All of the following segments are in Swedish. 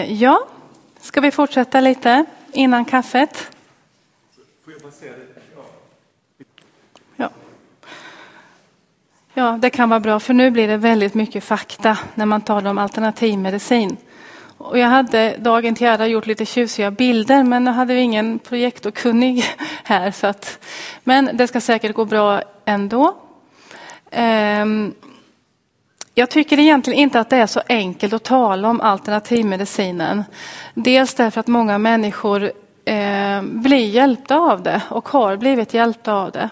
Eh, ja, ska vi fortsätta lite innan kaffet? Ja. ja, det kan vara bra för nu blir det väldigt mycket fakta när man talar om alternativmedicin. Och jag hade dagen till ära gjort lite tjusiga bilder men nu hade vi ingen projektorkunnig här. Så att, men det ska säkert gå bra ändå. Um, jag tycker egentligen inte att det är så enkelt att tala om alternativmedicinen. Dels därför att många människor eh, blir hjälpta av det och har blivit hjälpta av det.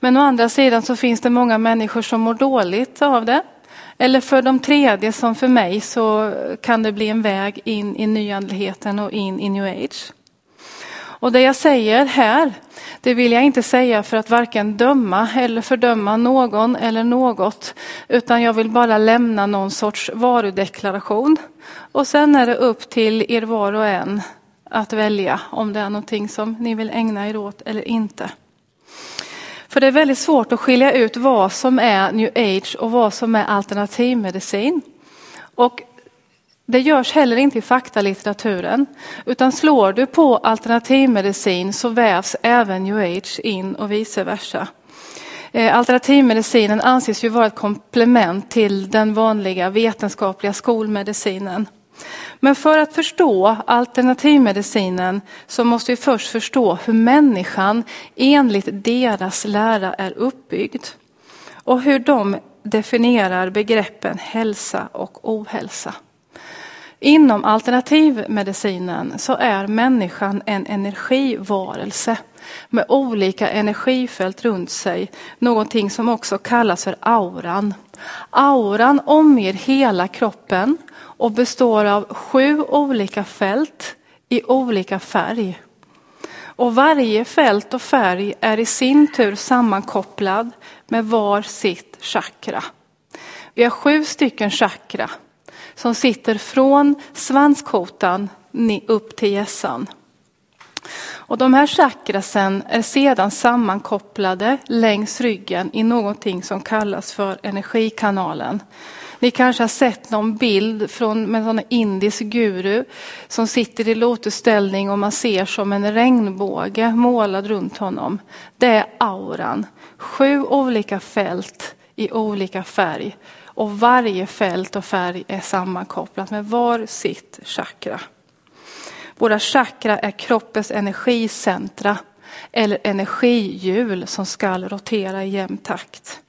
Men å andra sidan så finns det många människor som mår dåligt av det. Eller för de tredje som för mig så kan det bli en väg in i nyandligheten och in i new age. Och det jag säger här, det vill jag inte säga för att varken döma eller fördöma någon eller något, utan jag vill bara lämna någon sorts varudeklaration. Och sen är det upp till er var och en att välja om det är någonting som ni vill ägna er åt eller inte. För det är väldigt svårt att skilja ut vad som är new age och vad som är alternativmedicin. Och det görs heller inte i faktalitteraturen, utan slår du på alternativmedicin så vävs även new age in och vice versa. Eh, alternativmedicinen anses ju vara ett komplement till den vanliga vetenskapliga skolmedicinen. Men för att förstå alternativmedicinen så måste vi först förstå hur människan enligt deras lära är uppbyggd. Och hur de definierar begreppen hälsa och ohälsa. Inom alternativmedicinen så är människan en energivarelse med olika energifält runt sig. Någonting som också kallas för auran. Auran omger hela kroppen och består av sju olika fält i olika färg. Och varje fält och färg är i sin tur sammankopplad med var sitt chakra. Vi har sju stycken chakra som sitter från svanskotan upp till hjässan. Och de här chakrasen är sedan sammankopplade längs ryggen i någonting som kallas för energikanalen. Ni kanske har sett någon bild från med en indisk guru som sitter i lotusställning och man ser som en regnbåge målad runt honom. Det är auran. Sju olika fält i olika färg och varje fält och färg är sammankopplat med var sitt chakra. Våra chakra är kroppens energicentra eller energihjul som ska rotera i jämn takt.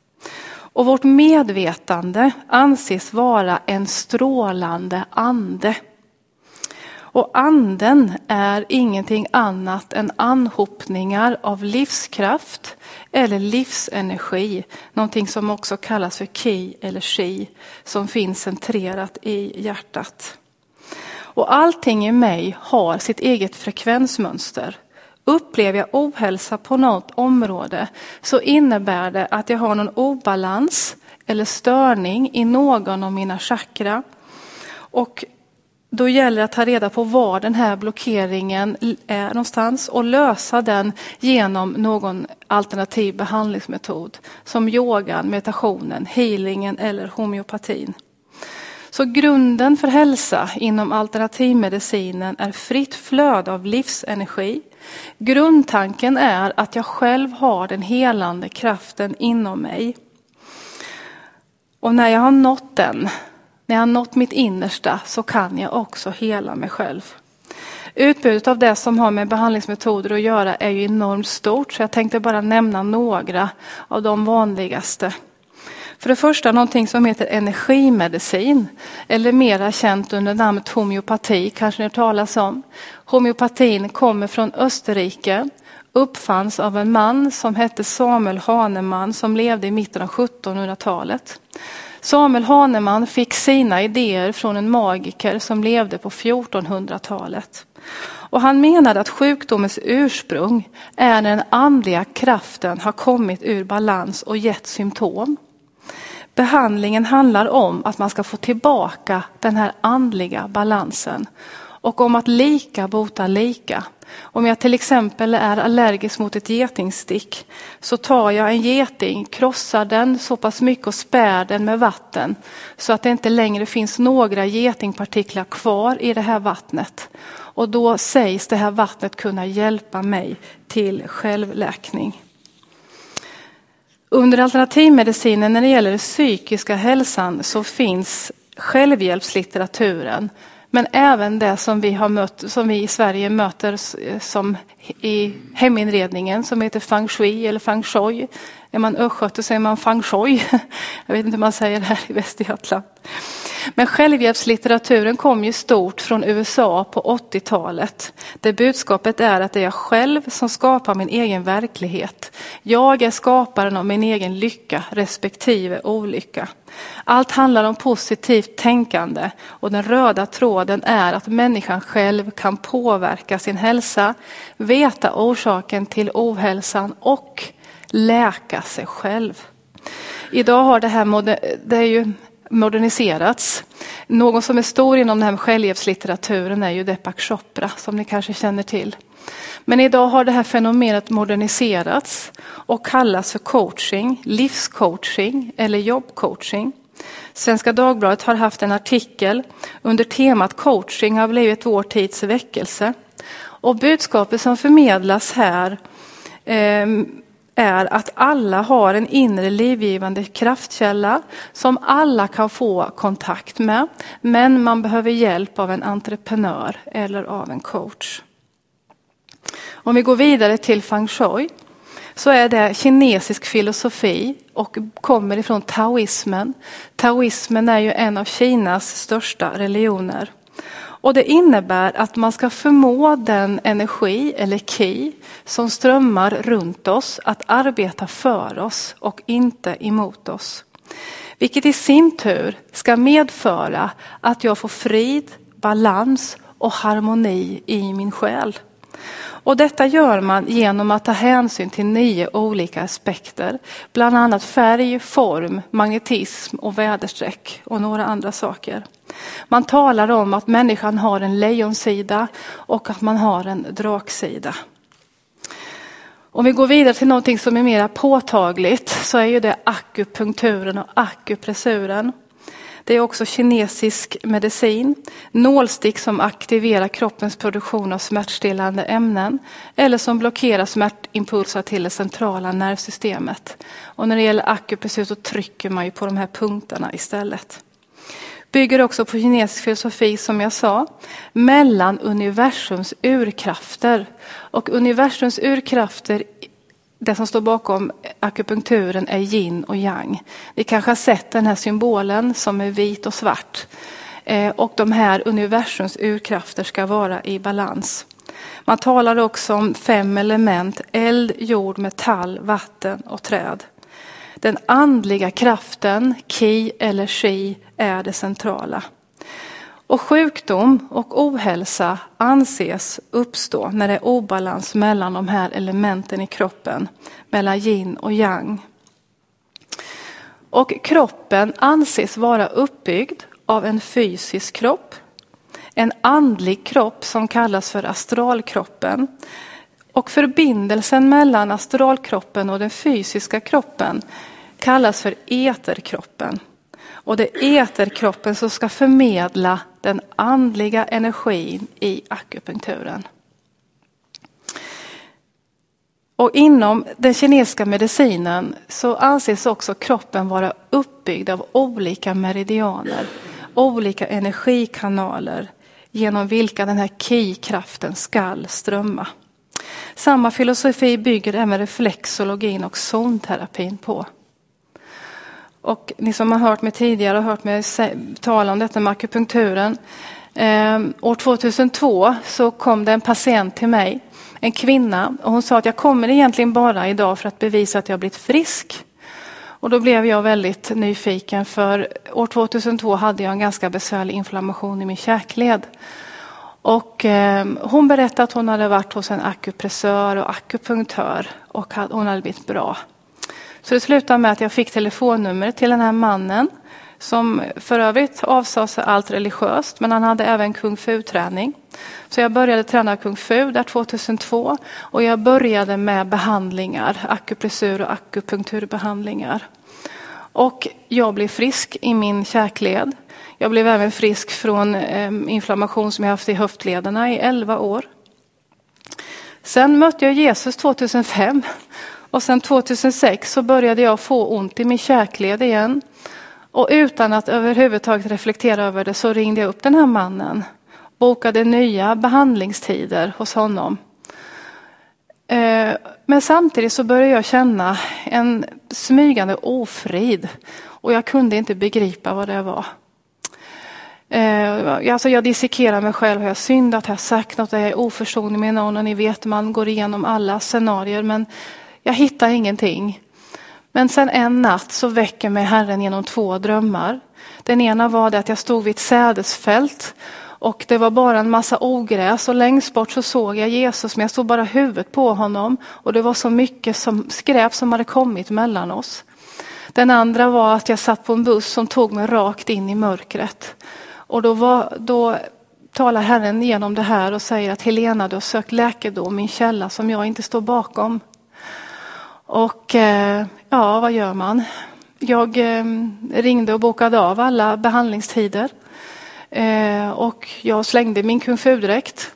Och vårt medvetande anses vara en strålande ande. Och anden är ingenting annat än anhopningar av livskraft eller livsenergi, någonting som också kallas för ki eller chi, som finns centrerat i hjärtat. Och allting i mig har sitt eget frekvensmönster. Upplever jag ohälsa på något område så innebär det att jag har någon obalans eller störning i någon av mina chakra. Och då gäller det att ta reda på var den här blockeringen är någonstans och lösa den genom någon alternativ behandlingsmetod som yogan, meditationen, healingen eller homeopatin. Så grunden för hälsa inom alternativmedicinen är fritt flöde av livsenergi. Grundtanken är att jag själv har den helande kraften inom mig. Och när jag har nått den när jag har nått mitt innersta så kan jag också hela mig själv. Utbudet av det som har med behandlingsmetoder att göra är ju enormt stort så jag tänkte bara nämna några av de vanligaste. För det första någonting som heter energimedicin eller mera känt under namnet homeopati kanske ni har talas om. Homeopatin kommer från Österrike uppfanns av en man som hette Samuel Hahnemann som levde i mitten av 1700-talet. Samuel Hahnemann fick sina idéer från en magiker som levde på 1400-talet. Och han menade att sjukdomens ursprung är när den andliga kraften har kommit ur balans och gett symptom. Behandlingen handlar om att man ska få tillbaka den här andliga balansen och om att lika bota lika. Om jag till exempel är allergisk mot ett getingstick så tar jag en geting, krossar den så pass mycket och spär den med vatten så att det inte längre finns några getingpartiklar kvar i det här vattnet. Och då sägs det här vattnet kunna hjälpa mig till självläkning. Under alternativmedicinen när det gäller den psykiska hälsan så finns självhjälpslitteraturen men även det som vi, har mött, som vi i Sverige möter som i heminredningen som heter feng shui eller feng shui. Är man östgöte säger man feng shui. Jag vet inte hur man säger det här i Västergötland. Men självhjälpslitteraturen kom ju stort från USA på 80-talet. Där budskapet är att det är jag själv som skapar min egen verklighet. Jag är skaparen av min egen lycka respektive olycka. Allt handlar om positivt tänkande och den röda tråden är att människan själv kan påverka sin hälsa, veta orsaken till ohälsan och läka sig själv. Idag har det här, det är ju moderniserats. Någon som är stor inom den här självhjälpslitteraturen är ju Deepak Chopra som ni kanske känner till. Men idag har det här fenomenet moderniserats och kallas för coaching, livscoaching eller jobbcoaching. Svenska Dagbladet har haft en artikel under temat coaching har blivit vår tids väckelse. Och budskapet som förmedlas här eh, är att alla har en inre livgivande kraftkälla som alla kan få kontakt med. Men man behöver hjälp av en entreprenör eller av en coach. Om vi går vidare till feng shui så är det kinesisk filosofi och kommer ifrån taoismen. Taoismen är ju en av Kinas största religioner. Och det innebär att man ska förmå den energi eller ki som strömmar runt oss att arbeta för oss och inte emot oss. Vilket i sin tur ska medföra att jag får frid, balans och harmoni i min själ. Och detta gör man genom att ta hänsyn till nio olika aspekter. Bland annat färg, form, magnetism och väderstreck och några andra saker. Man talar om att människan har en lejonsida och att man har en draksida. Om vi går vidare till någonting som är mer påtagligt så är ju det akupunkturen och akupressuren. Det är också kinesisk medicin, nålstick som aktiverar kroppens produktion av smärtstillande ämnen eller som blockerar smärtimpulser till det centrala nervsystemet. Och när det gäller akupressur så trycker man ju på de här punkterna istället. Bygger också på kinesisk filosofi som jag sa, mellan universums urkrafter. Och universums urkrafter det som står bakom akupunkturen är yin och yang. Vi kanske har sett den här symbolen som är vit och svart. Eh, och de här universums urkrafter ska vara i balans. Man talar också om fem element, eld, jord, metall, vatten och träd. Den andliga kraften, ki eller shi, är det centrala. Och sjukdom och ohälsa anses uppstå när det är obalans mellan de här elementen i kroppen, mellan yin och yang. Och kroppen anses vara uppbyggd av en fysisk kropp, en andlig kropp som kallas för astralkroppen. Och förbindelsen mellan astralkroppen och den fysiska kroppen kallas för eterkroppen. Och det är eterkroppen som ska förmedla den andliga energin i akupunkturen. Och inom den kinesiska medicinen så anses också kroppen vara uppbyggd av olika meridianer, olika energikanaler genom vilka den här ki-kraften skall strömma. Samma filosofi bygger även reflexologin och zonterapin på. Och ni som har hört mig tidigare och hört mig tala om detta med akupunkturen. Eh, år 2002 så kom det en patient till mig, en kvinna, och hon sa att jag kommer egentligen bara idag för att bevisa att jag blivit frisk. Och då blev jag väldigt nyfiken för år 2002 hade jag en ganska besvärlig inflammation i min käkled. Och eh, hon berättade att hon hade varit hos en akupressör och akupunktör och hon hade blivit bra. Så det slutade med att jag fick telefonnummer till den här mannen som för övrigt avsade sig allt religiöst, men han hade även kung fu-träning. Så jag började träna kung fu där 2002 och jag började med behandlingar, akupressur och akupunkturbehandlingar. Och jag blev frisk i min käkled. Jag blev även frisk från ehm, inflammation som jag haft i höftlederna i 11 år. Sen mötte jag Jesus 2005 och sen 2006 så började jag få ont i min käkled igen. Och utan att överhuvudtaget reflektera över det så ringde jag upp den här mannen. Bokade nya behandlingstider hos honom. Eh, men samtidigt så började jag känna en smygande ofrid. Och jag kunde inte begripa vad det var. Eh, alltså jag dissekerar mig själv. Har jag syndat? Har jag sagt något? Är jag oförsonlig med någon? Och ni vet, man går igenom alla scenarier. Men jag hittar ingenting. Men sen en natt så väcker mig Herren genom två drömmar. Den ena var det att jag stod vid ett sädesfält och det var bara en massa ogräs och längst bort så såg jag Jesus men jag stod bara huvudet på honom och det var så mycket som skräp som hade kommit mellan oss. Den andra var att jag satt på en buss som tog mig rakt in i mörkret. Och då, var, då talar Herren genom det här och säger att Helena, du har sökt läkedom min källa som jag inte står bakom. Och eh, ja, vad gör man? Jag eh, ringde och bokade av alla behandlingstider. Eh, och jag slängde min kung fu-dräkt.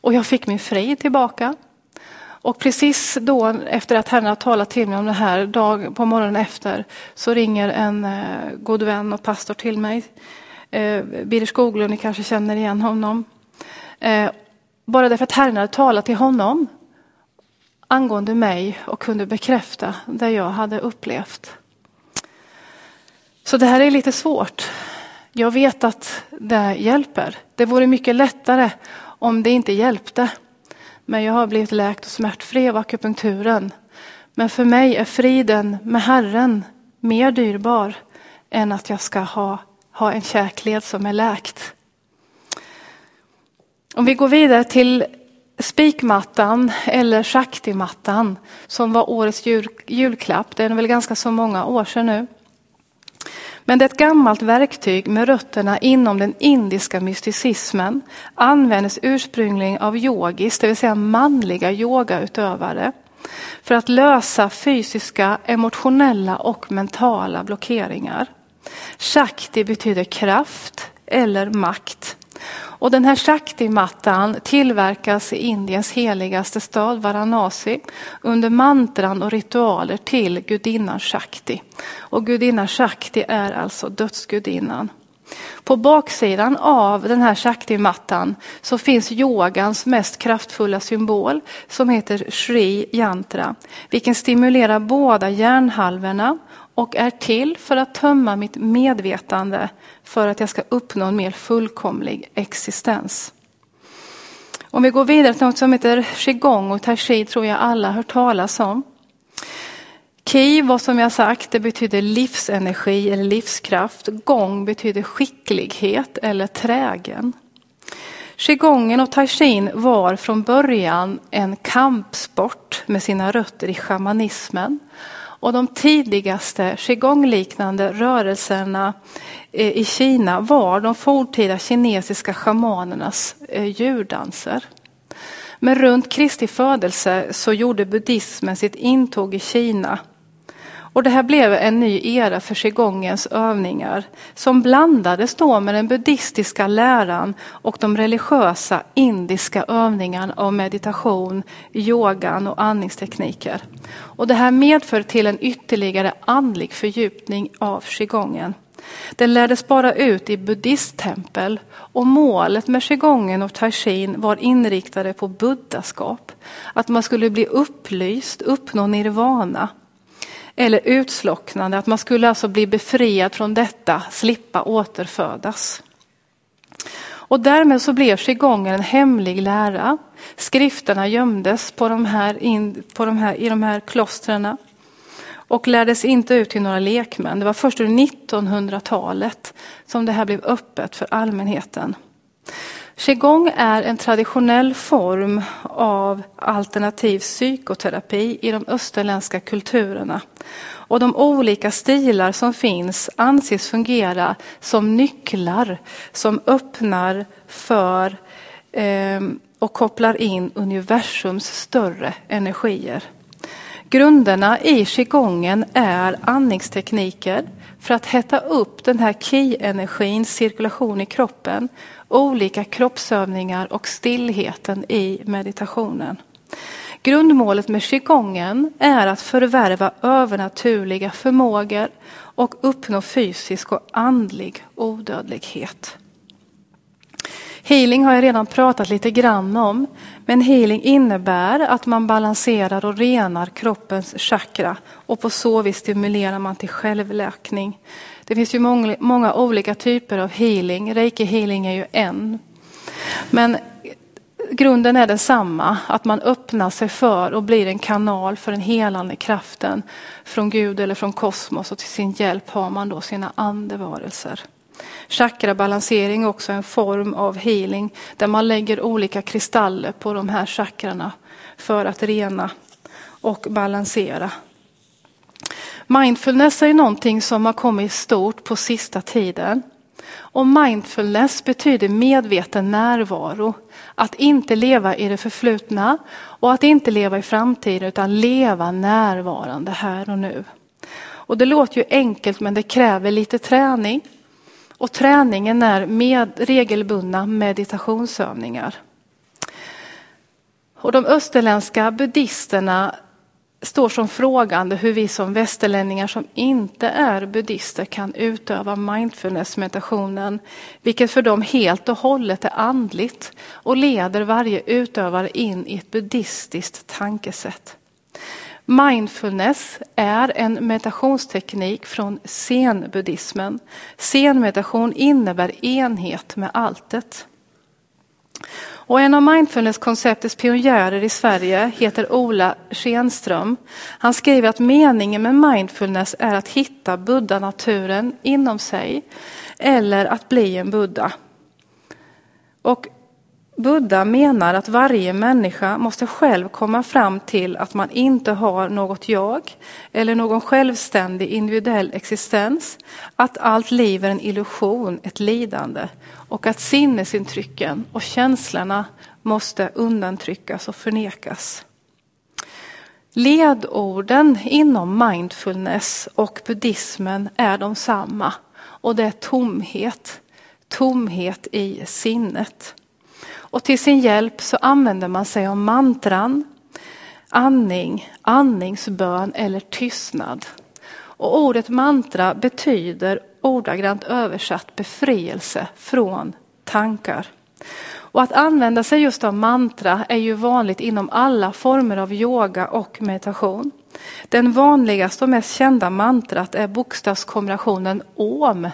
Och jag fick min frid tillbaka. Och precis då efter att Herren har talat till mig om det här, dag på morgonen efter, så ringer en god vän och pastor till mig. Eh, Birger Skoglund, ni kanske känner igen honom. Eh, bara därför att Herren hade talat till honom angående mig och kunde bekräfta det jag hade upplevt. Så det här är lite svårt. Jag vet att det hjälper. Det vore mycket lättare om det inte hjälpte. Men jag har blivit läkt och smärtfri av akupunkturen. Men för mig är friden med Herren mer dyrbar än att jag ska ha, ha en käkled som är läkt. Om vi går vidare till spikmattan eller shaktimattan som var årets jul, julklapp. Det är väl ganska så många år sedan nu. Men det är ett gammalt verktyg med rötterna inom den indiska mysticismen. Användes ursprungligen av yogis, det vill säga manliga yogautövare. För att lösa fysiska, emotionella och mentala blockeringar. Shakti betyder kraft eller makt. Och den här Shakti-mattan tillverkas i Indiens heligaste stad Varanasi under mantran och ritualer till gudinnan Shakti. Och gudinnan Shakti är alltså dödsgudinnan. På baksidan av den här Shakti-mattan så finns yogans mest kraftfulla symbol som heter Shri Yantra, vilken stimulerar båda hjärnhalvorna och är till för att tömma mitt medvetande för att jag ska uppnå en mer fullkomlig existens. Om vi går vidare till något som heter qigong och tai chi tror jag alla hört talas om. Ki, var som jag sagt, det betyder livsenergi eller livskraft. Gong betyder skicklighet eller trägen. Qigongen och tai chin var från början en kampsport med sina rötter i shamanismen. Och de tidigaste qigong-liknande rörelserna eh, i Kina var de forntida kinesiska shamanernas eh, djurdanser. Men runt Kristi födelse så gjorde buddhismen sitt intåg i Kina och det här blev en ny era för qigongens övningar som blandades då med den buddhistiska läran och de religiösa indiska övningarna av meditation, yogan och andningstekniker. Och det här medför till en ytterligare andlig fördjupning av qigongen. Den lärdes bara ut i buddhisttempel och målet med qigongen och taishin var inriktade på buddhaskap. Att man skulle bli upplyst, uppnå nirvana eller utslocknande, att man skulle alltså bli befriad från detta, slippa återfödas. Och därmed så blev qigongen en hemlig lära. Skrifterna gömdes på de här, in, på de här, i de här klostren och lärdes inte ut till några lekmän. Det var först under 1900-talet som det här blev öppet för allmänheten. Qigong är en traditionell form av alternativ psykoterapi i de österländska kulturerna. Och de olika stilar som finns anses fungera som nycklar som öppnar för eh, och kopplar in universums större energier. Grunderna i qigongen är andningstekniker för att hetta upp den här ki-energins cirkulation i kroppen, olika kroppsövningar och stillheten i meditationen. Grundmålet med qigongen är att förvärva övernaturliga förmågor och uppnå fysisk och andlig odödlighet. Healing har jag redan pratat lite grann om. Men healing innebär att man balanserar och renar kroppens chakra och på så vis stimulerar man till självläkning. Det finns ju många, många olika typer av healing. Reiki healing är ju en. Men grunden är densamma, att man öppnar sig för och blir en kanal för den helande kraften från Gud eller från kosmos och till sin hjälp har man då sina andevarelser. Chakrabalansering är också en form av healing där man lägger olika kristaller på de här chakrarna för att rena och balansera. Mindfulness är någonting som har kommit stort på sista tiden. Och mindfulness betyder medveten närvaro. Att inte leva i det förflutna och att inte leva i framtiden utan leva närvarande här och nu. Och det låter ju enkelt men det kräver lite träning. Och träningen är med regelbundna meditationsövningar. Och de österländska buddhisterna står som frågande hur vi som västerlänningar som inte är buddister kan utöva mindfulness-meditationen, vilket för dem helt och hållet är andligt och leder varje utövare in i ett buddhistiskt tankesätt. Mindfulness är en meditationsteknik från zen-buddhismen. Zen-meditation innebär enhet med alltet. Och en av mindfulness-konceptets pionjärer i Sverige heter Ola Schenström. Han skriver att meningen med mindfulness är att hitta buddha-naturen inom sig eller att bli en buddha. Och Buddha menar att varje människa måste själv komma fram till att man inte har något jag eller någon självständig individuell existens, att allt liv är en illusion, ett lidande och att sinnesintrycken och känslorna måste undantryckas och förnekas. Ledorden inom mindfulness och buddhismen är de samma och det är tomhet, tomhet i sinnet. Och till sin hjälp så använder man sig av mantran, andning, andningsbön eller tystnad. Och ordet mantra betyder ordagrant översatt befrielse från tankar. Och att använda sig just av mantra är ju vanligt inom alla former av yoga och meditation. Den vanligaste och mest kända mantrat är bokstavskombinationen OM,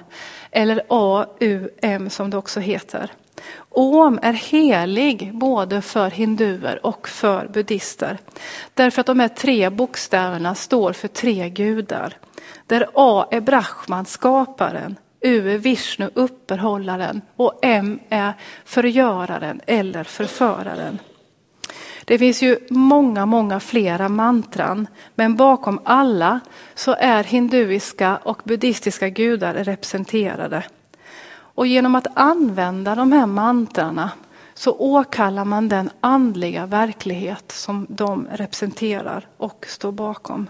eller A-U-M som det också heter. Om är helig både för hinduer och för buddister. Därför att de här tre bokstäverna står för tre gudar. Där A är Brahman, skaparen, U är Vishnu, uppehållaren och M är förgöraren eller förföraren. Det finns ju många, många flera mantran, men bakom alla så är hinduiska och buddhistiska gudar representerade. Och genom att använda de här mantrarna så åkallar man den andliga verklighet som de representerar och står bakom.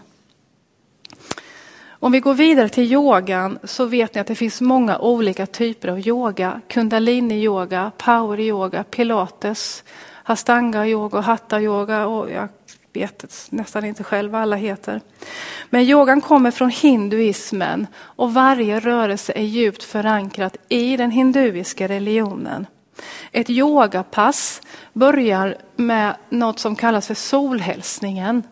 Om vi går vidare till yogan så vet ni att det finns många olika typer av yoga. Kundalini-yoga, power-yoga, pilates, hastanga-yoga och hatta-yoga och jag vet nästan inte själv vad alla heter. Men yogan kommer från hinduismen och varje rörelse är djupt förankrat i den hinduiska religionen. Ett yogapass börjar med något som kallas för solhälsningen.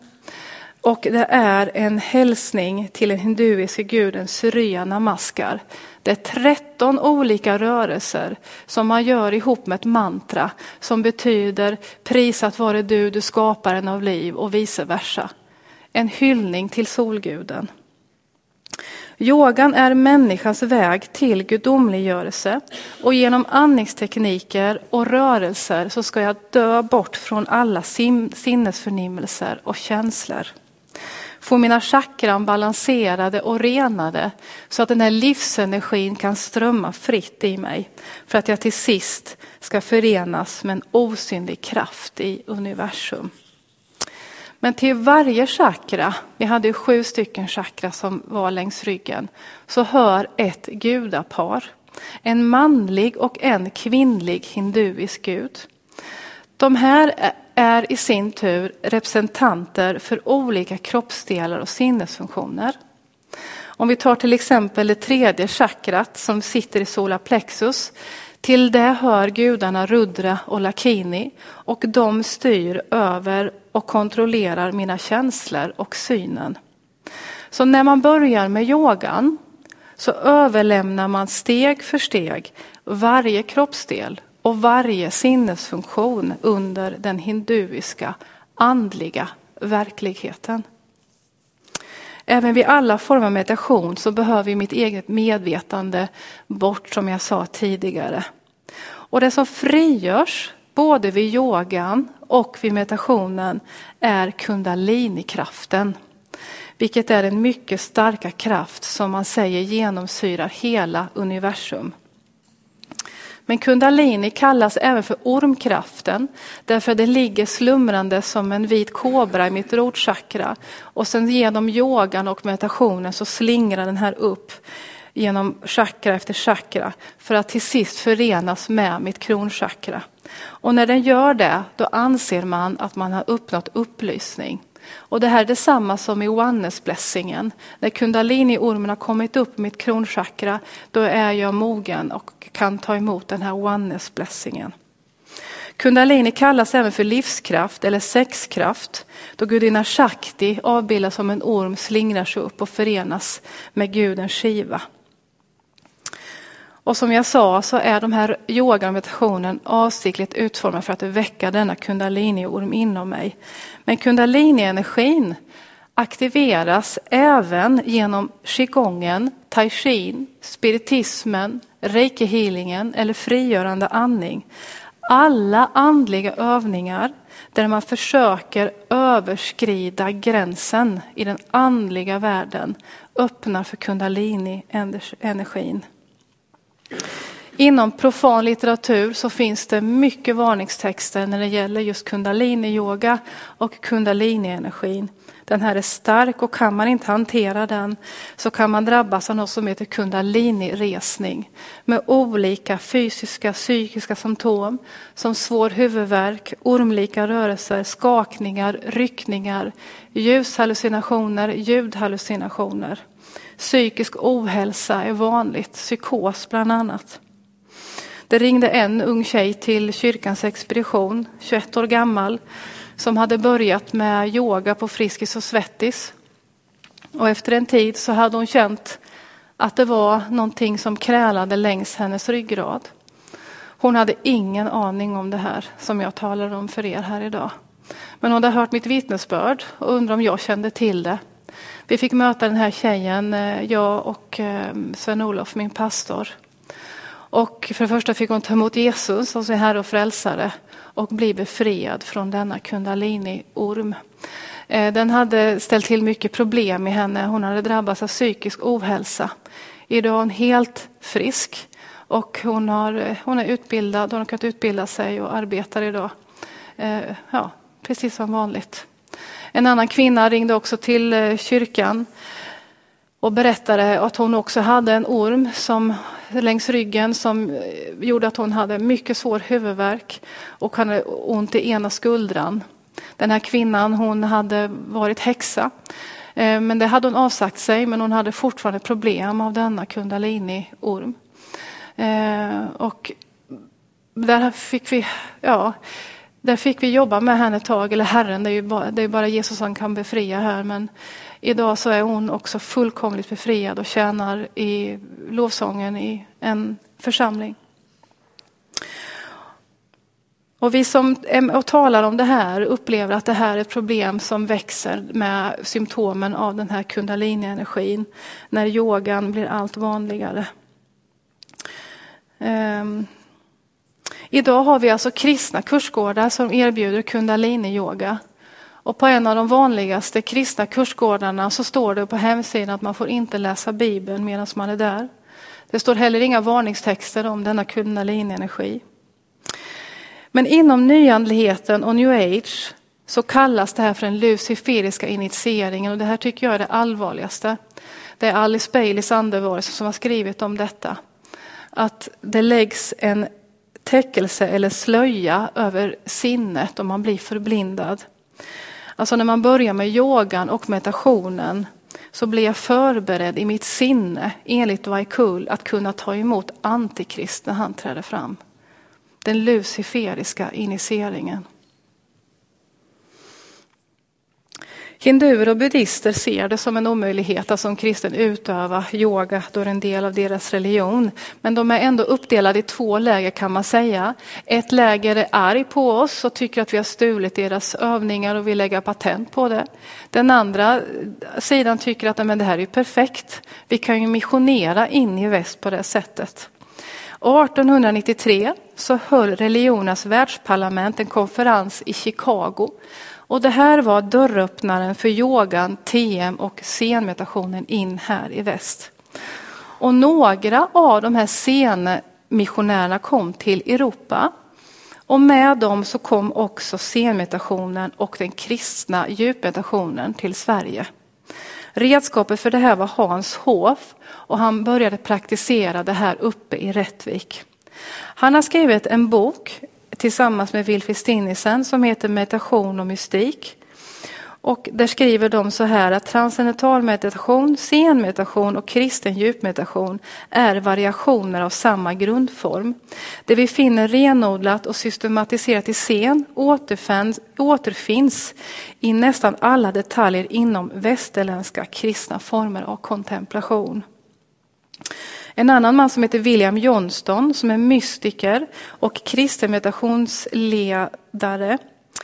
Och det är en hälsning till den hinduiska guden Surya Namaskar. Det är 13 olika rörelser som man gör ihop med ett mantra som betyder prisat vare du, du skaparen av liv och vice versa. En hyllning till solguden. Yogan är människans väg till gudomliggörelse och genom andningstekniker och rörelser så ska jag dö bort från alla sinnesförnimmelser och känslor. Få mina chakran balanserade och renade så att den här livsenergin kan strömma fritt i mig för att jag till sist ska förenas med en osynlig kraft i universum. Men till varje chakra, vi hade ju sju stycken chakra som var längs ryggen, så hör ett gudapar. En manlig och en kvinnlig hinduisk gud. De här är i sin tur representanter för olika kroppsdelar och sinnesfunktioner. Om vi tar till exempel det tredje chakrat som sitter i solaplexus. Till det hör gudarna Rudra och Lakini och de styr över och kontrollerar mina känslor och synen. Så när man börjar med yogan så överlämnar man steg för steg varje kroppsdel och varje sinnesfunktion under den hinduiska andliga verkligheten. Även vid alla former av meditation så behöver vi mitt eget medvetande bort som jag sa tidigare. Och det som frigörs både vid yogan och vid meditationen är kundalinikraften. Vilket är en mycket starka kraft som man säger genomsyrar hela universum. Men kundalini kallas även för ormkraften därför att det ligger slumrande som en vit kobra i mitt rotchakra. Och sen genom yogan och meditationen så slingrar den här upp genom chakra efter chakra för att till sist förenas med mitt kronchakra. Och när den gör det, då anser man att man har uppnått upplysning. Och det här är detsamma som i Oannesblessingen. När kundalini-ormen har kommit upp i mitt kronchakra, då är jag mogen och kan ta emot den här Oannesblessingen. Kundalini kallas även för livskraft eller sexkraft då gudinna Shakti avbildas som en orm slingrar sig upp och förenas med guden Shiva. Och som jag sa så är de här yogan och meditationen avsiktligt utformade för att väcka denna kundaliniorm inom mig. Men kundalini-energin aktiveras även genom qigongen, taishin, spiritismen, reiki-healingen eller frigörande andning. Alla andliga övningar där man försöker överskrida gränsen i den andliga världen öppnar för kundalini-energin. Inom profan litteratur så finns det mycket varningstexter när det gäller just kundalini-yoga och kundalini-energin. Den här är stark och kan man inte hantera den så kan man drabbas av något som heter kundalini-resning med olika fysiska, psykiska symptom som svår huvudvärk, ormlika rörelser, skakningar, ryckningar, ljushallucinationer, ljudhallucinationer. Psykisk ohälsa är vanligt, psykos bland annat. Det ringde en ung tjej till kyrkans expedition, 21 år gammal, som hade börjat med yoga på Friskis och Svettis. Och efter en tid så hade hon känt att det var någonting som krälade längs hennes ryggrad. Hon hade ingen aning om det här som jag talar om för er här idag. Men hon hade hört mitt vittnesbörd och undrade om jag kände till det. Vi fick möta den här tjejen, eh, jag och eh, Sven-Olof, min pastor. Och för det första fick hon ta emot Jesus som sin Herre och Frälsare och bli befriad från denna kundalini-orm. Eh, den hade ställt till mycket problem i henne. Hon hade drabbats av psykisk ohälsa. Idag är hon helt frisk och hon, har, hon är utbildad, hon har kunnat utbilda sig och arbetar idag. Ja, precis som vanligt. En annan kvinna ringde också till eh, kyrkan och berättade att hon också hade en orm som, längs ryggen som eh, gjorde att hon hade mycket svår huvudvärk och hade ont i ena skuldran. Den här kvinnan hon hade varit häxa. Eh, men det hade hon avsagt sig, men hon hade fortfarande problem av denna kundalini-orm. Och där fick vi, ja, där fick vi jobba med henne ett tag, eller Herren, det är ju bara, det är bara Jesus som kan befria här. Men idag så är hon också fullkomligt befriad och tjänar i lovsången i en församling. Och vi som och talar om det här upplever att det här är ett problem som växer med symptomen av den här kundalini-energin när yogan blir allt vanligare. Ehm, Idag har vi alltså kristna kursgårdar som erbjuder kundalini-yoga. Och på en av de vanligaste kristna kursgårdarna så står det på hemsidan att man får inte läsa Bibeln medan man är där. Det står heller inga varningstexter om denna kundalini-energi. Men inom nyandligheten och new age så kallas det här för den luciferiska initieringen och det här tycker jag är det allvarligaste. Det är Alice Baileys andevarelse som har skrivit om detta. Att det läggs en täckelse eller slöja över sinnet och man blir förblindad. Alltså när man börjar med yogan och meditationen så blir jag förberedd i mitt sinne enligt Vaikul att kunna ta emot Antikrist när han träder fram. Den luciferiska initieringen. Hinduer och buddister ser det som en omöjlighet att som kristen utöva yoga då det är en del av deras religion. Men de är ändå uppdelade i två läger kan man säga. Ett läger är arg på oss och tycker att vi har stulit deras övningar och vill lägga patent på det. Den andra sidan tycker att men det här är perfekt. Vi kan ju missionera in i väst på det sättet. 1893 så höll religionernas världsparlament en konferens i Chicago och det här var dörröppnaren för yogan, TM och scenmeditationen in här i väst. Och några av de här scenmissionärerna kom till Europa. Och med dem så kom också scenmeditationen och den kristna djupmeditationen till Sverige. Redskapet för det här var Hans Hof och han började praktisera det här uppe i Rättvik. Han har skrivit en bok tillsammans med Wilfrid Stinnesen som heter Meditation och mystik. Och där skriver de så här att transcendental meditation, scenmeditation och kristen djupmeditation är variationer av samma grundform. Det vi finner renodlat och systematiserat i sen, återfinns, återfinns i nästan alla detaljer inom västerländska kristna former av kontemplation. En annan man som heter William Johnston som är mystiker och kristen meditationsledare.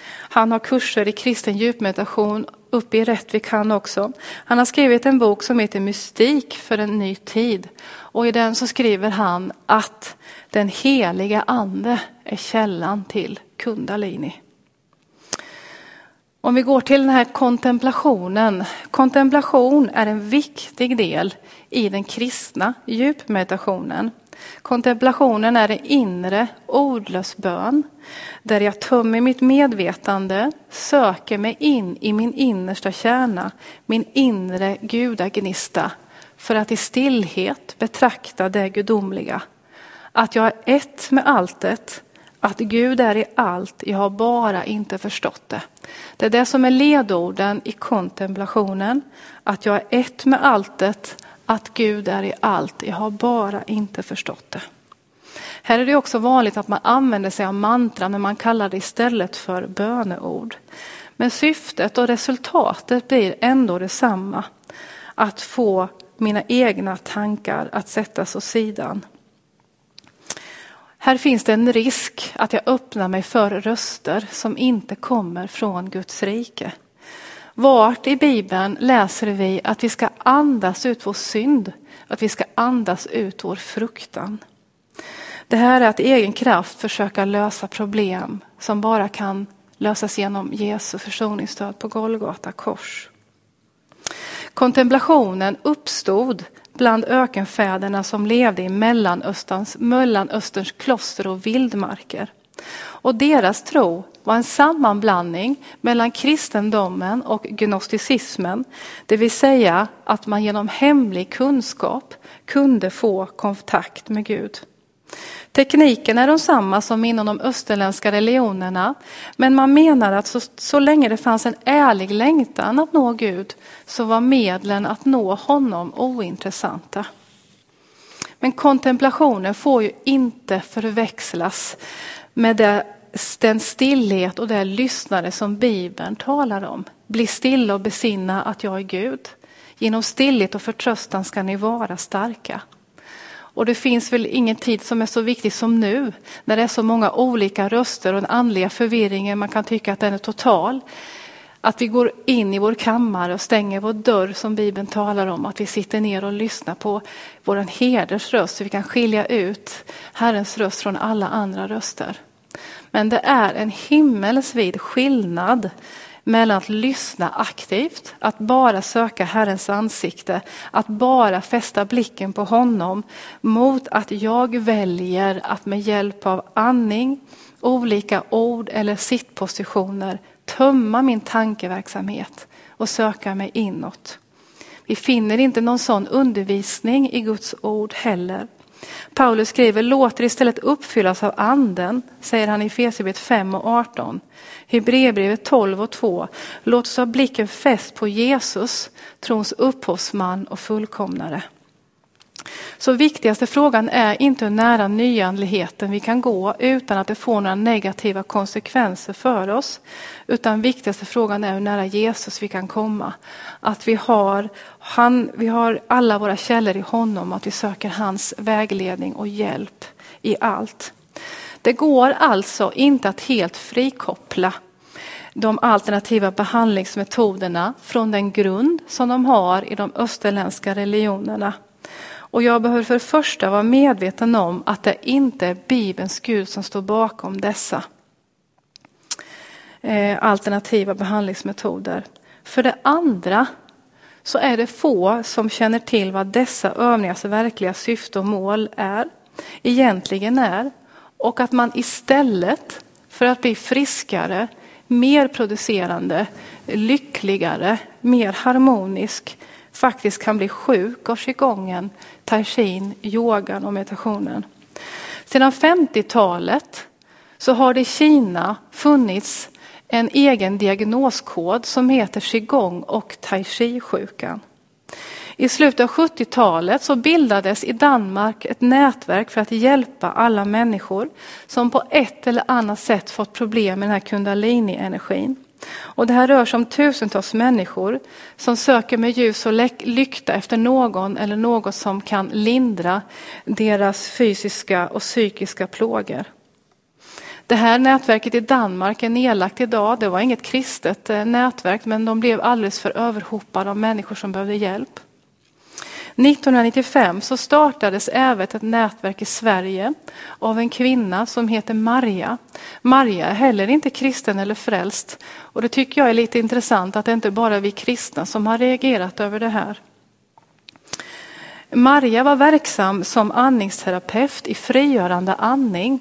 Han har kurser i kristen djupmeditation uppe i Rättvik han också. Han har skrivit en bok som heter Mystik för en ny tid. Och i den så skriver han att den heliga ande är källan till kundalini. Om vi går till den här kontemplationen. Kontemplation är en viktig del i den kristna djupmeditationen. Kontemplationen är en inre ordlös bön där jag tömmer mitt medvetande, söker mig in i min innersta kärna, min inre gudagnista för att i stillhet betrakta det gudomliga. Att jag är ett med alltet, att Gud är i allt, jag har bara inte förstått det. Det är det som är ledorden i kontemplationen, att jag är ett med alltet, att Gud är i allt, jag har bara inte förstått det. Här är det också vanligt att man använder sig av mantra men man kallar det istället för böneord. Men syftet och resultatet blir ändå detsamma. Att få mina egna tankar att sättas åt sidan. Här finns det en risk att jag öppnar mig för röster som inte kommer från Guds rike. Vart i Bibeln läser vi att vi ska andas ut vår synd, att vi ska andas ut vår fruktan. Det här är att i egen kraft försöka lösa problem som bara kan lösas genom Jesu försoningsstöd på Golgata kors. Kontemplationen uppstod bland ökenfäderna som levde i Mellanösterns, Mellanösterns kloster och vildmarker. Och deras tro var en sammanblandning mellan kristendomen och gnosticismen. Det vill säga att man genom hemlig kunskap kunde få kontakt med Gud. Tekniken är densamma som inom de österländska religionerna. Men man menar att så, så länge det fanns en ärlig längtan att nå Gud så var medlen att nå honom ointressanta. Men kontemplationen får ju inte förväxlas med det, den stillhet och det lyssnare som Bibeln talar om. Bli stilla och besinna att jag är Gud. Genom stillhet och förtröstan ska ni vara starka. Och det finns väl ingen tid som är så viktig som nu, när det är så många olika röster och den andliga förvirringen, man kan tycka att den är total. Att vi går in i vår kammare och stänger vår dörr som Bibeln talar om, att vi sitter ner och lyssnar på vår herders röst, så vi kan skilja ut Herrens röst från alla andra röster. Men det är en himmelsvid skillnad mellan att lyssna aktivt, att bara söka Herrens ansikte, att bara fästa blicken på honom, mot att jag väljer att med hjälp av andning, olika ord eller sittpositioner tömma min tankeverksamhet och söka mig inåt. Vi finner inte någon sån undervisning i Guds ord heller. Paulus skriver, låt er istället uppfyllas av anden, säger han i Efesierbrevet 5 och 18. Hebreerbrevet 12 och 2. Låt oss ha blicken fäst på Jesus, trons upphovsman och fullkomnare. Så viktigaste frågan är inte hur nära nyandligheten vi kan gå utan att det får några negativa konsekvenser för oss. Utan viktigaste frågan är hur nära Jesus vi kan komma. Att vi har, han, vi har alla våra källor i honom, att vi söker hans vägledning och hjälp i allt. Det går alltså inte att helt frikoppla de alternativa behandlingsmetoderna från den grund som de har i de österländska religionerna. Och jag behöver för det första vara medveten om att det inte är Bibelns Gud som står bakom dessa eh, alternativa behandlingsmetoder. För det andra så är det få som känner till vad dessa övningars verkliga syfte och mål är, egentligen är. Och att man istället för att bli friskare, mer producerande, lyckligare, mer harmonisk faktiskt kan bli sjuk av qigongen, tai chin, yogan och meditationen. Sedan 50-talet så har det i Kina funnits en egen diagnoskod som heter qigong och tai chi-sjukan. I slutet av 70-talet så bildades i Danmark ett nätverk för att hjälpa alla människor som på ett eller annat sätt fått problem med den här kundalini-energin. Och det här rör sig om tusentals människor som söker med ljus och lykta efter någon eller något som kan lindra deras fysiska och psykiska plågor. Det här nätverket i Danmark är nedlagt idag. Det var inget kristet eh, nätverk men de blev alldeles för överhopade av människor som behövde hjälp. 1995 så startades även ett nätverk i Sverige av en kvinna som heter Maria. Maria är heller inte kristen eller frälst och det tycker jag är lite intressant att det inte bara är vi kristna som har reagerat över det här. Maria var verksam som andningsterapeut i frigörande andning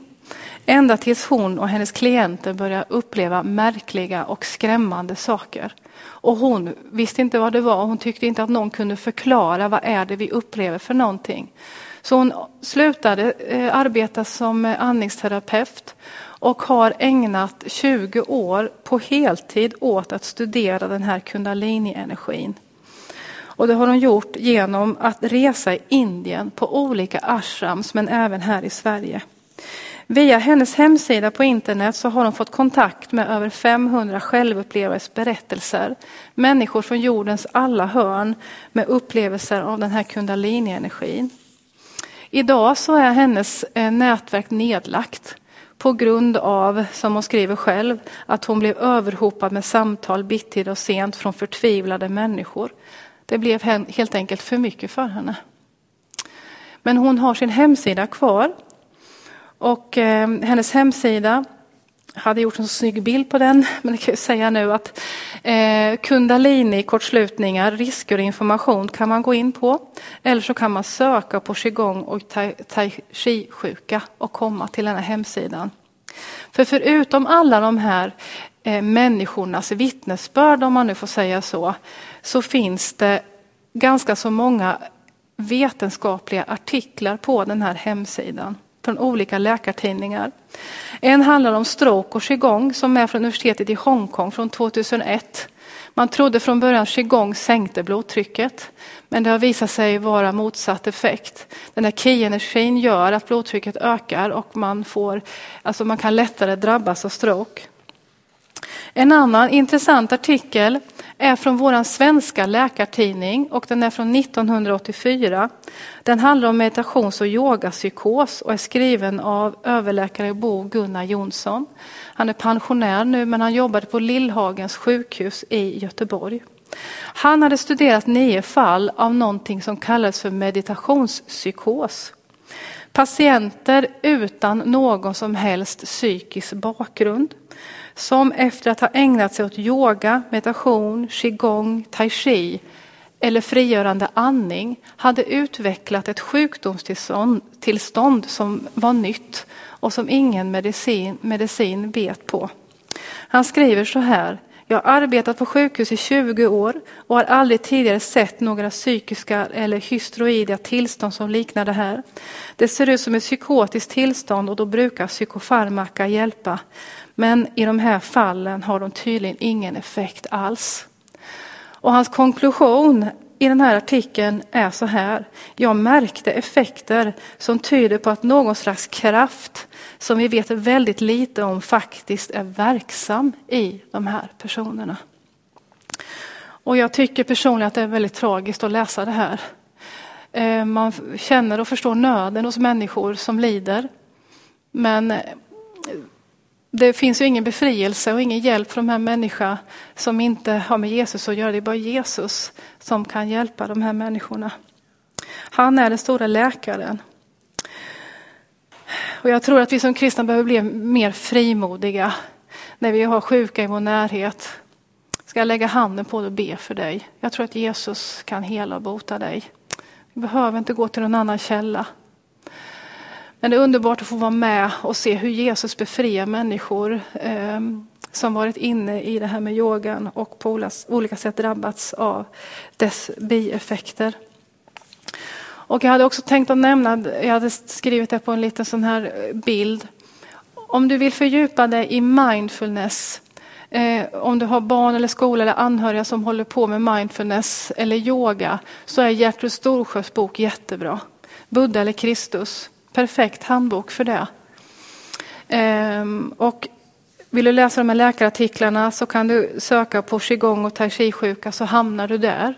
ända tills hon och hennes klienter började uppleva märkliga och skrämmande saker. Och hon visste inte vad det var. Hon tyckte inte att någon kunde förklara vad är det vi upplever för någonting. Så hon slutade eh, arbeta som eh, andningsterapeut och har ägnat 20 år på heltid åt att studera den här kundalini-energin. Och det har hon gjort genom att resa i Indien på olika ashrams men även här i Sverige. Via hennes hemsida på internet så har hon fått kontakt med över 500 självupplevares berättelser. Människor från jordens alla hörn med upplevelser av den här kundalini-energin. Idag så är hennes eh, nätverk nedlagt på grund av, som hon skriver själv, att hon blev överhopad med samtal bittid och sent från förtvivlade människor. Det blev helt enkelt för mycket för henne. Men hon har sin hemsida kvar och eh, hennes hemsida hade gjort en snygg bild på den, men jag kan säga nu att eh, Kundalini kortslutningar, risker och information kan man gå in på. Eller så kan man söka på qigong och tai, tai chi-sjuka och komma till den här hemsidan. För förutom alla de här eh, människornas vittnesbörd, om man nu får säga så, så finns det ganska så många vetenskapliga artiklar på den här hemsidan från olika läkartidningar. En handlar om stroke och qigong som är från universitetet i Hongkong från 2001. Man trodde från början qigong sänkte blodtrycket, men det har visat sig vara motsatt effekt. Den här ki-energin gör att blodtrycket ökar och man, får, alltså man kan lättare drabbas av stroke. En annan intressant artikel är från vår svenska läkartidning och den är från 1984. Den handlar om meditations och yogapsykos och är skriven av överläkare Bo Gunnar Jonsson. Han är pensionär nu men han jobbade på Lillhagens sjukhus i Göteborg. Han hade studerat nio fall av någonting som kallas för meditationspsykos. Patienter utan någon som helst psykisk bakgrund som efter att ha ägnat sig åt yoga, meditation, qigong, tai chi eller frigörande andning hade utvecklat ett sjukdomstillstånd som var nytt och som ingen medicin, medicin vet på. Han skriver så här. Jag har arbetat på sjukhus i 20 år och har aldrig tidigare sett några psykiska eller hysteroida tillstånd som liknar det här. Det ser ut som ett psykotiskt tillstånd och då brukar psykofarmaka hjälpa. Men i de här fallen har de tydligen ingen effekt alls. Och hans konklusion i den här artikeln är så här. Jag märkte effekter som tyder på att någon slags kraft som vi vet väldigt lite om faktiskt är verksam i de här personerna. Och jag tycker personligen att det är väldigt tragiskt att läsa det här. Eh, man känner och förstår nöden hos människor som lider. Men eh, det finns ju ingen befrielse och ingen hjälp för de här människorna som inte har med Jesus att göra. Det är bara Jesus som kan hjälpa de här människorna. Han är den stora läkaren. Och jag tror att vi som kristna behöver bli mer frimodiga när vi har sjuka i vår närhet. Ska jag lägga handen på dig och be för dig? Jag tror att Jesus kan hela och bota dig. Vi behöver inte gå till någon annan källa. Men det är underbart att få vara med och se hur Jesus befriar människor eh, som varit inne i det här med yogan och på olika sätt drabbats av dess bieffekter. Och jag hade också tänkt att nämna, jag hade skrivit det på en liten sån här bild. Om du vill fördjupa dig i mindfulness, eh, om du har barn eller skola eller anhöriga som håller på med mindfulness eller yoga, så är Gertrud Storsjös bok jättebra. Buddha eller Kristus perfekt handbok för det. Ehm, och vill du läsa de här läkarartiklarna så kan du söka på qigong och tai chi-sjuka så hamnar du där.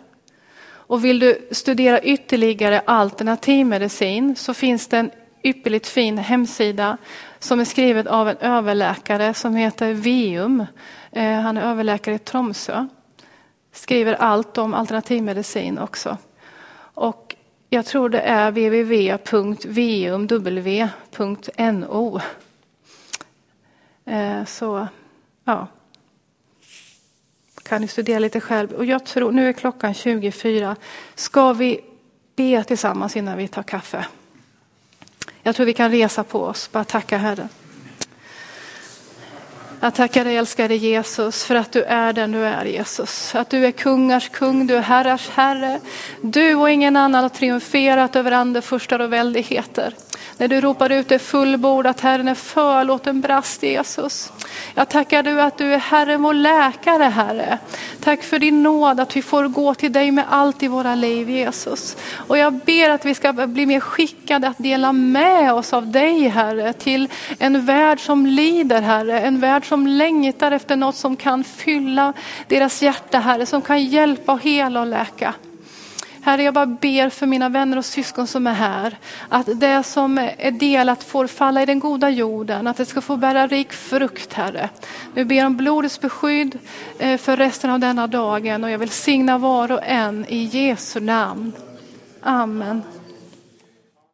Och vill du studera ytterligare alternativmedicin så finns det en ypperligt fin hemsida som är skriven av en överläkare som heter Vium. Ehm, han är överläkare i Tromsö. Skriver allt om alternativmedicin också. Och jag tror det är www.vumw.no. Eh, så ja, kan ni studera lite själv. Och jag tror, nu är klockan 24. Ska vi be tillsammans innan vi tar kaffe? Jag tror vi kan resa på oss, bara tacka Herren. Jag tackar dig älskade Jesus för att du är den du är Jesus. Att du är kungars kung, du är herrars herre. Du och ingen annan har triumferat över andefurstar och väldigheter. När du ropar ut det fullbordat, Herren är förlåten, brast Jesus. Jag tackar du att du är Herren vår läkare Herre. Tack för din nåd att vi får gå till dig med allt i våra liv Jesus. Och jag ber att vi ska bli mer skickade att dela med oss av dig Herre till en värld som lider Herre. En värld som längtar efter något som kan fylla deras hjärta Herre. Som kan hjälpa och hela och läka. Herre, jag bara ber för mina vänner och syskon som är här, att det som är delat får falla i den goda jorden, att det ska få bära rik frukt, Herre. Vi ber om blodets beskydd eh, för resten av denna dagen och jag vill signa var och en i Jesu namn. Amen.